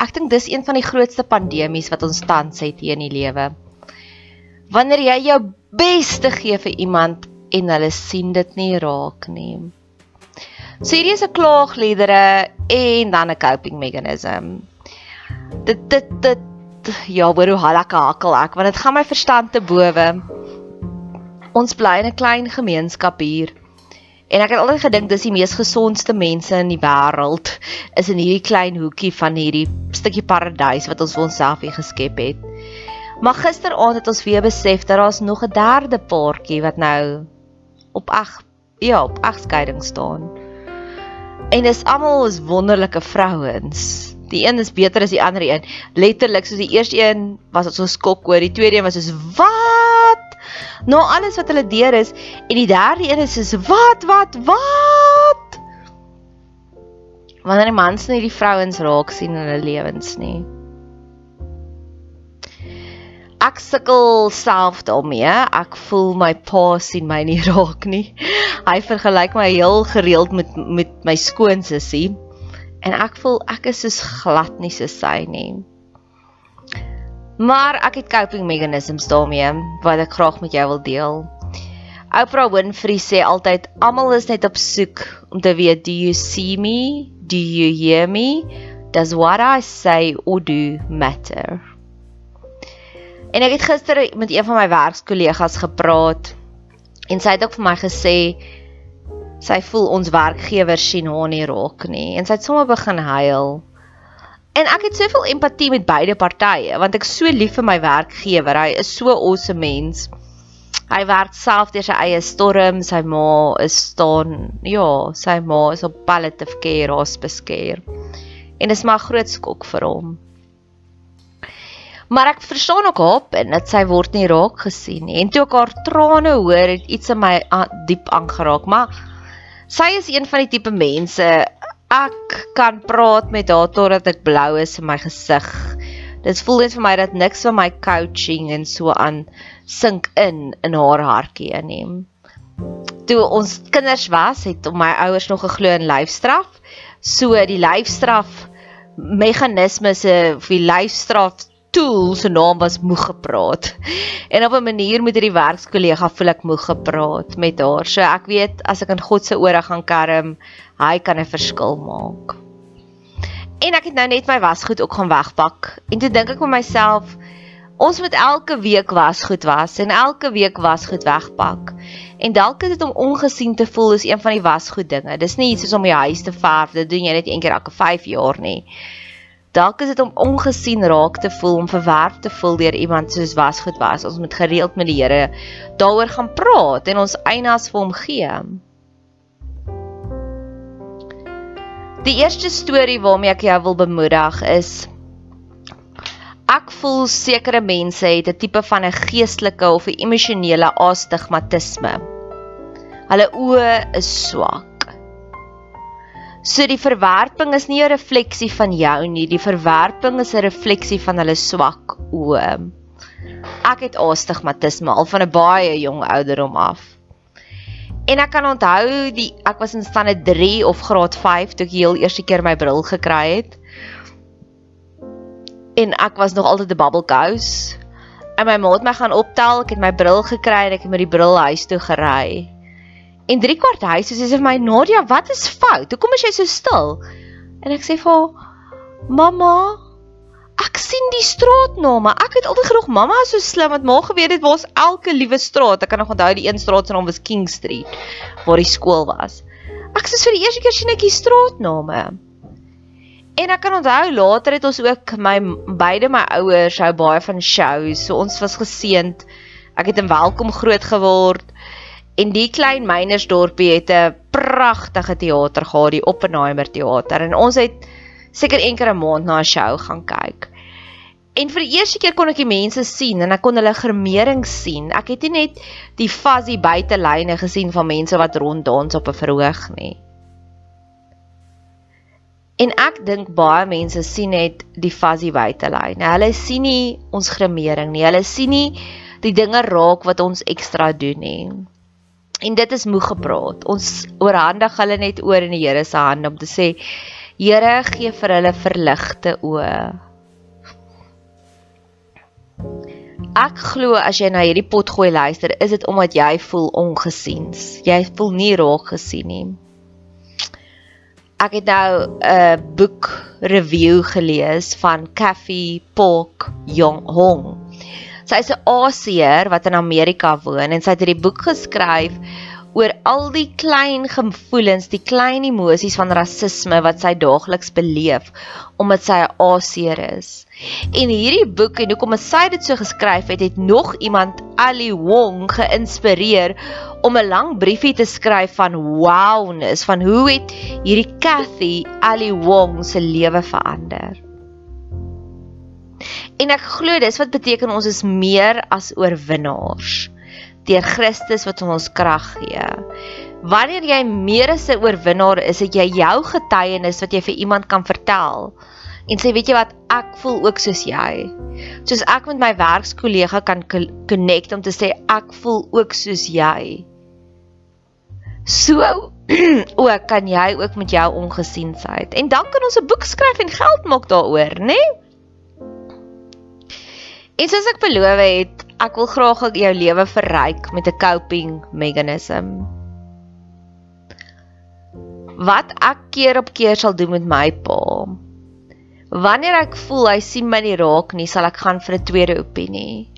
ek dink dis een van die grootste pandemies wat ons tans het hier in die lewe. Wanneer jy jou beste gee vir iemand en hulle sien dit nie raak nie. So hierdie is 'n klaagliedere en dan 'n coping mechanism. Dit dit dit ja, hoor hoe halaka hakkel ek want dit gaan my verstand te bowe. Ons bly in 'n klein gemeenskap hier. En ek het altyd gedink dis die mees gesondste mense in die wêreld is in hierdie klein hoekie van hierdie stukkie paradys wat ons vir onsself hier geskep het. Maar gisteraand het ons weer besef dat daar's nog 'n derde paartjie wat nou op ag ja, op egskeiding staan. En dis almal is wonderlike vrouens. Die een is beter as die ander een. Letterlik soos die eerste een was dit so skok oor, die tweede een was soos wat? Nou alles wat hulle deur is en die derde een is soos wat wat wat? Wanneer die mans nie die vrouens raak sien in hulle lewens nie. Ek sukkel self daarmee. Ek voel my pa sien my nie raak nie. Hy vergelyk my heel gereeld met met my skoonsussie en ek voel ek is soos glad nie so sy nie. Maar ek het coping mechanisms daarmee wat ek graag met jou wil deel. Oprah Winfrey sê altyd almal is net op soek om te weet do you see me? Do you hear me? Does what I say or do matter? En ek het gister met een van my werkskollegas gepraat en sy het ook vir my gesê sy voel ons werkgewers sien haar nie raak nie en sy het sommer begin huil. En ek het soveel empatie met beide partye want ek so lief vir my werkgewer. Hy is so awesome mens. Hy werk self deur sy eie storm. Sy ma is staan, ja, sy ma is op palliative care, hospice care. En dit is maar groot skok vir hom. Maar ek verstaan ook haar en dat sy word nie raak gesien nie. En toe ek haar trane hoor, het iets in my diep aangeraak, maar sy is een van die tipe mense ek kan praat met haar totdat ek blou is in my gesig. Dit voel net vir my dat niks van my coaching en so aan sink in in haar hartjie nie. Toe ons kinders was, het my ouers nog geglo in lyfstraf. So die lyfstraf meganismes of die lyfstraf tool se naam was moeg gepraat. En op 'n manier met hierdie werkskollega voel ek moeg gepraat met haar. So ek weet as ek in God se ore gaan kerm, hy kan 'n verskil maak. En ek het nou net my wasgoed ook gaan wegpak. En toe dink ek vir myself, ons moet elke week wasgoed was en elke week wasgoed wegpak. En dalk is dit om ongesien te voel is een van die wasgoed dinge. Dis nie iets soos om jou huis te verf, dit doen jy net een keer elke 5 jaar nie. Dalk is dit om ongesien raak te voel, om verwerp te voel deur iemand soos wasgoed was. Ons moet gereeld met die Here daaroor gaan praat en ons eienaars vir hom gee. Die eerste storie waarmee ek jou wil bemoedig is ek voel sekere mense het 'n tipe van 'n geestelike of 'n emosionele astigmatisme. Hulle oë is swak. So die verwerping is nie 'n refleksie van jou nie, die verwerping is 'n refleksie van hulle swak oë. Ek het astigmatisme al van 'n baie jong ouderdom af. En ek kan onthou die ek was in standaard 3 of graad 5 toe ek heel eerste keer my bril gekry het. En ek was nog altyd 'n bubble gouse. En my ma het my gaan optel, ek het my bril gekry en ek het met die bril huis toe gery. En 3 kwart huis sê sy vir my Nadia, wat is fout? Hoekom is jy so stil? En ek sê vir haar, "Mamma, ek sien die straatname. Ek het altyd gedoog mamma is so slim want ma geweet het waar's elke liewe straat. Ek kan nog onthou die een straat se naam was King Street waar die skool was. Ek sê vir die eerste keer sien ek die straatname. En ek kan onthou later het ons ook my beide my ouers hou baie van shows. So ons was geseënd. Ek het in welkom groot geword. En die klein mynersdorpie het 'n pragtige teater gehad, die Oppenheimer teater. En ons het seker een keer 'n maand na 'n show gaan kyk. En vir die eerste keer kon ek die mense sien en ek kon hulle gremering sien. Ek het nie net die fuzzy buitelyne gesien van mense wat ronddans op 'n verhoog nie. En ek dink baie mense sien net die fuzzy buitelyne. Hulle sien nie ons gremering nie. Hulle sien nie die dinge raak wat ons ekstra doen nie. En dit is moeg gepraat. Ons oorhandig hulle net oor in die Here se hande om te sê Here gee vir hulle verligte oë. Ek glo as jy na hierdie pot gooi luister, is dit omdat jy voel ongesiens. Jy voel nie raak gesien nie. Ek het nou 'n boek review gelees van Kathy Pork Young Hong. Sy's 'n Asiër wat in Amerika woon en sy het hierdie boek geskryf oor al die klein gevoelens, die klein emosies van rasisme wat sy daagliks beleef omdat sy 'n Asiër is. En hierdie boek en hoekom sy dit so geskryf het, het nog iemand Ali Wong geïnspireer om 'n lang briefie te skryf van wowness van hoe het hierdie Kathy Ali Wong se lewe verander. En ek glo dis wat beteken ons is meer as oorwinnaars deur Christus wat ons krag gee. Wanneer jy meer as 'n oorwinnaar is, het jy jou getuienis wat jy vir iemand kan vertel. En sê weet jy wat, ek voel ook soos jy. Soos ek met my werkskollega kan connect om te sê ek voel ook soos jy. So ook kan jy ook met jou ongesiensheid. En dan kan ons 'n boek skryf en geld maak daaroor, né? Nee? En soos ek beloof het, ek wil graag jou lewe verryk met 'n coping mechanism. Wat ek keer op keer sal doen met my pa. Wanneer ek voel hy sien my nie raak nie, sal ek gaan vir 'n tweede opinie.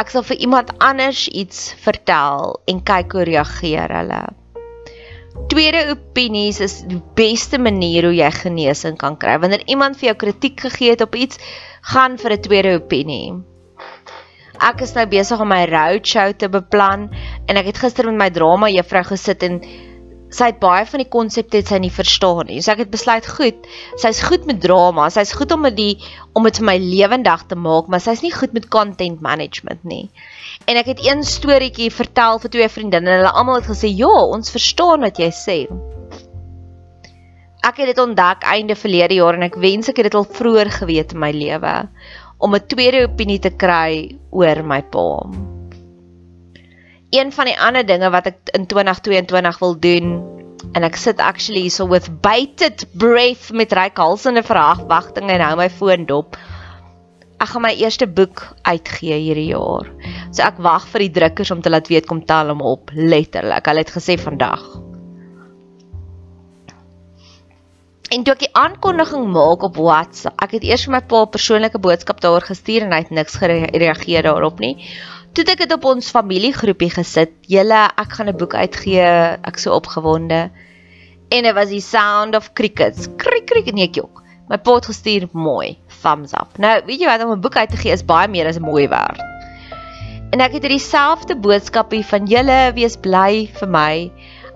Ek sal vir iemand anders iets vertel en kyk hoe reageer hulle. Tweede opinies is die beste manier hoe jy genesing kan kry. Wanneer iemand vir jou kritiek gegee het op iets, gaan vir 'n tweede opinie. Ek is nou besig om my roadshow te beplan en ek het gister met my drama juffrou gesit en sy het baie van die konsepte het sy nie verstaan nie. So ek het besluit, goed, sy's goed met drama, sy's goed om dit om dit vir my lewendig te maak, maar sy's nie goed met content management nie. En ek het een storieetjie vertel vir twee vriendinne en hulle almal het gesê, "Ja, ons verstaan wat jy sê." Ek het dit ontdek einde verlede jaar en ek wens ek het dit al vroeër geweet in my lewe om 'n tweede opinie te kry oor my pa. Een van die ander dinge wat ek in 2022 wil doen en ek sit actually so with bated breath met ryk halsende verwagtinge en hou my foon dop ek gaan my eerste boek uitgee hierdie jaar. So ek wag vir die drukkers om te laat weet kom tel hom op letterlik. Hulle het gesê vandag. En toe ek die aankondiging maak op WhatsApp, ek het eers vir my pa 'n persoonlike boodskap daar gestuur en hy het niks gereageer daarop nie. Toe ek dit op ons familiegroepie gesit, julle ek gaan 'n boek uitgee, ek so opgewonde. En dit was die sound of crickets. Krik krik nee jok. My pa het gestuur mooi thumbs up. Nou, weet jy wat om 'n boek uit te gee is baie meer as 'n mooi werd. En ek het hierdie selfde boodskapie van julle wees bly vir my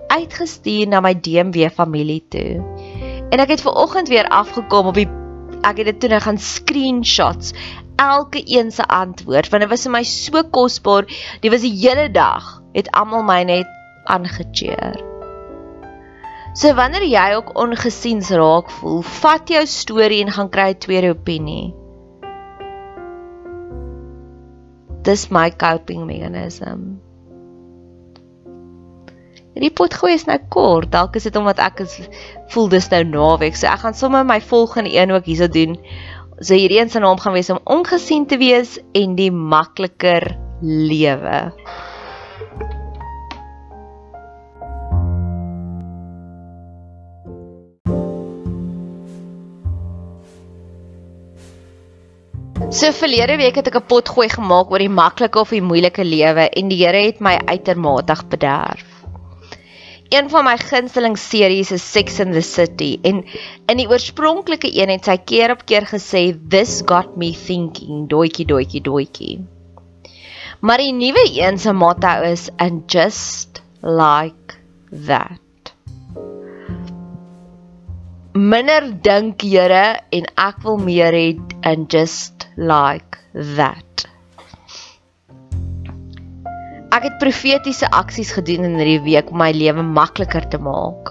uitgestuur na my DMW familie toe. En ek het ver oggend weer afgekom op die ek het dit toe nou gaan screenshots elke een se antwoord want dit was vir my so kosbaar. Dit was die hele dag het almal my net aangecheer. So wanneer jy ook ongesiens raak voel, vat jou storie en gaan kry 'n tweede opinie. Dis my coping mechanism. Die potgooi is nou kort, dalk is dit omdat ek is voel dis nou naweek, so ek gaan sommer my volgende een ook hierso doen. So hierdie een se naam gaan wees om ongesien te wees en die makliker lewe. So verlede week het ek 'n pot gooi gemaak oor die maklike of die moeilike lewe en die Here het my uitermate bederf. Een van my gunsteling series is Sex and the City en in die oorspronklike een het sy keer op keer gesê this got me thinking, doetjie doetjie doetjie. Maar die nuwe een se motto is and just like that. Minder dink Here en ek wil meer hê and just like that. Ek het profetiese aksies gedoen in hierdie week om my lewe makliker te maak.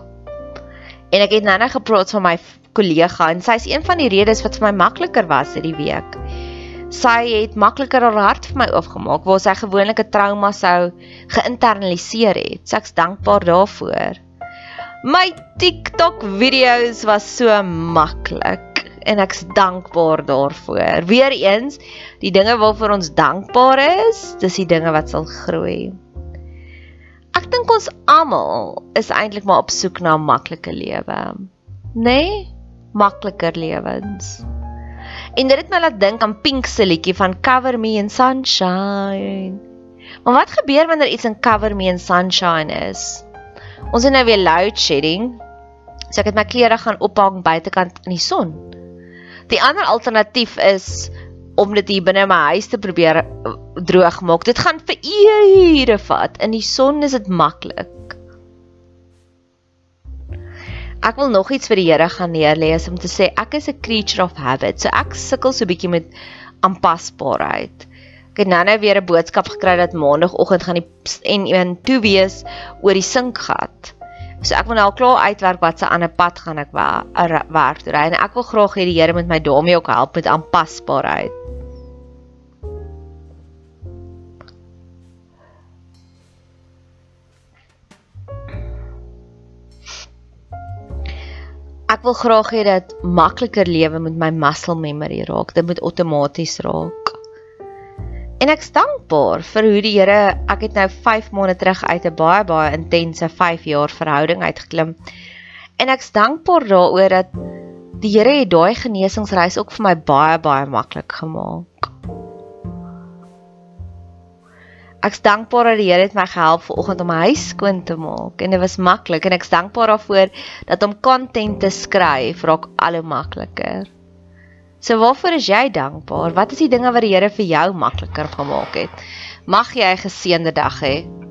En ek het nou net gepraat van my kollega en sy is een van die redes wat vir my makliker was hierdie week. Sy het makliker haar hart vir my oopgemaak waar sy gewoonlik 'n trauma sou geïnternaliseer het. So ek's dankbaar daarvoor. My TikTok video's was so maklik en ek's dankbaar daarvoor. Weereens, die dinge waarvoor ons dankbaar is, dis die dinge wat sal groei. Ek dink ons almal is eintlik maar op soek na 'n maklike lewe. Nê? Nee? Makliker lewens. En dit het my laat dink aan Pink se liedjie van Cover Me in Sunshine. Maar wat gebeur wanneer iets in Cover Me in Sunshine is? Ons het nou weer load shedding. So ek het my klere gaan ophang buitekant in die son. Die ander alternatief is om dit hier binne my huis te probeer eh, droog maak. Dit gaan vir ure vat. In die son is dit maklik. Ek wil nog iets vir die Here gaan neerlê om te sê ek is 'n creature of habit. So ek sukkel so bietjie met aanpasbaarheid. Ek het nou-nou weer 'n boodskap gekry dat maandagooggend gaan die N1 toe wees oor die sinkgat. So ek wil nou al klaar uitwerk wat se ander pad gaan ek werk toe ry en ek wil graag hê die Here moet my daarmee ook help met aanpasbaarheid. Ek wil graag hê dat makliker lewe met my muscle memory raak. Dit moet outomaties raak. En ek's dankbaar vir hoe die Here, ek het nou 5 maande terug uit 'n baie baie intense 5 jaar verhouding uitgeklim. En ek's dankbaar daaroor dat die Here het daai genesingsreis ook vir my baie baie maklik gemaak. Ek's dankbaar dat die Here het my gehelp vanoggend om my huis skoon te maak en dit was maklik en ek's dankbaar daarvoor dat om content te skryf raak al hoe makliker. So waarvoor is jy dankbaar? Wat is die dinge wat die Here vir jou makliker gemaak het? Mag jy 'n geseënde dag hê.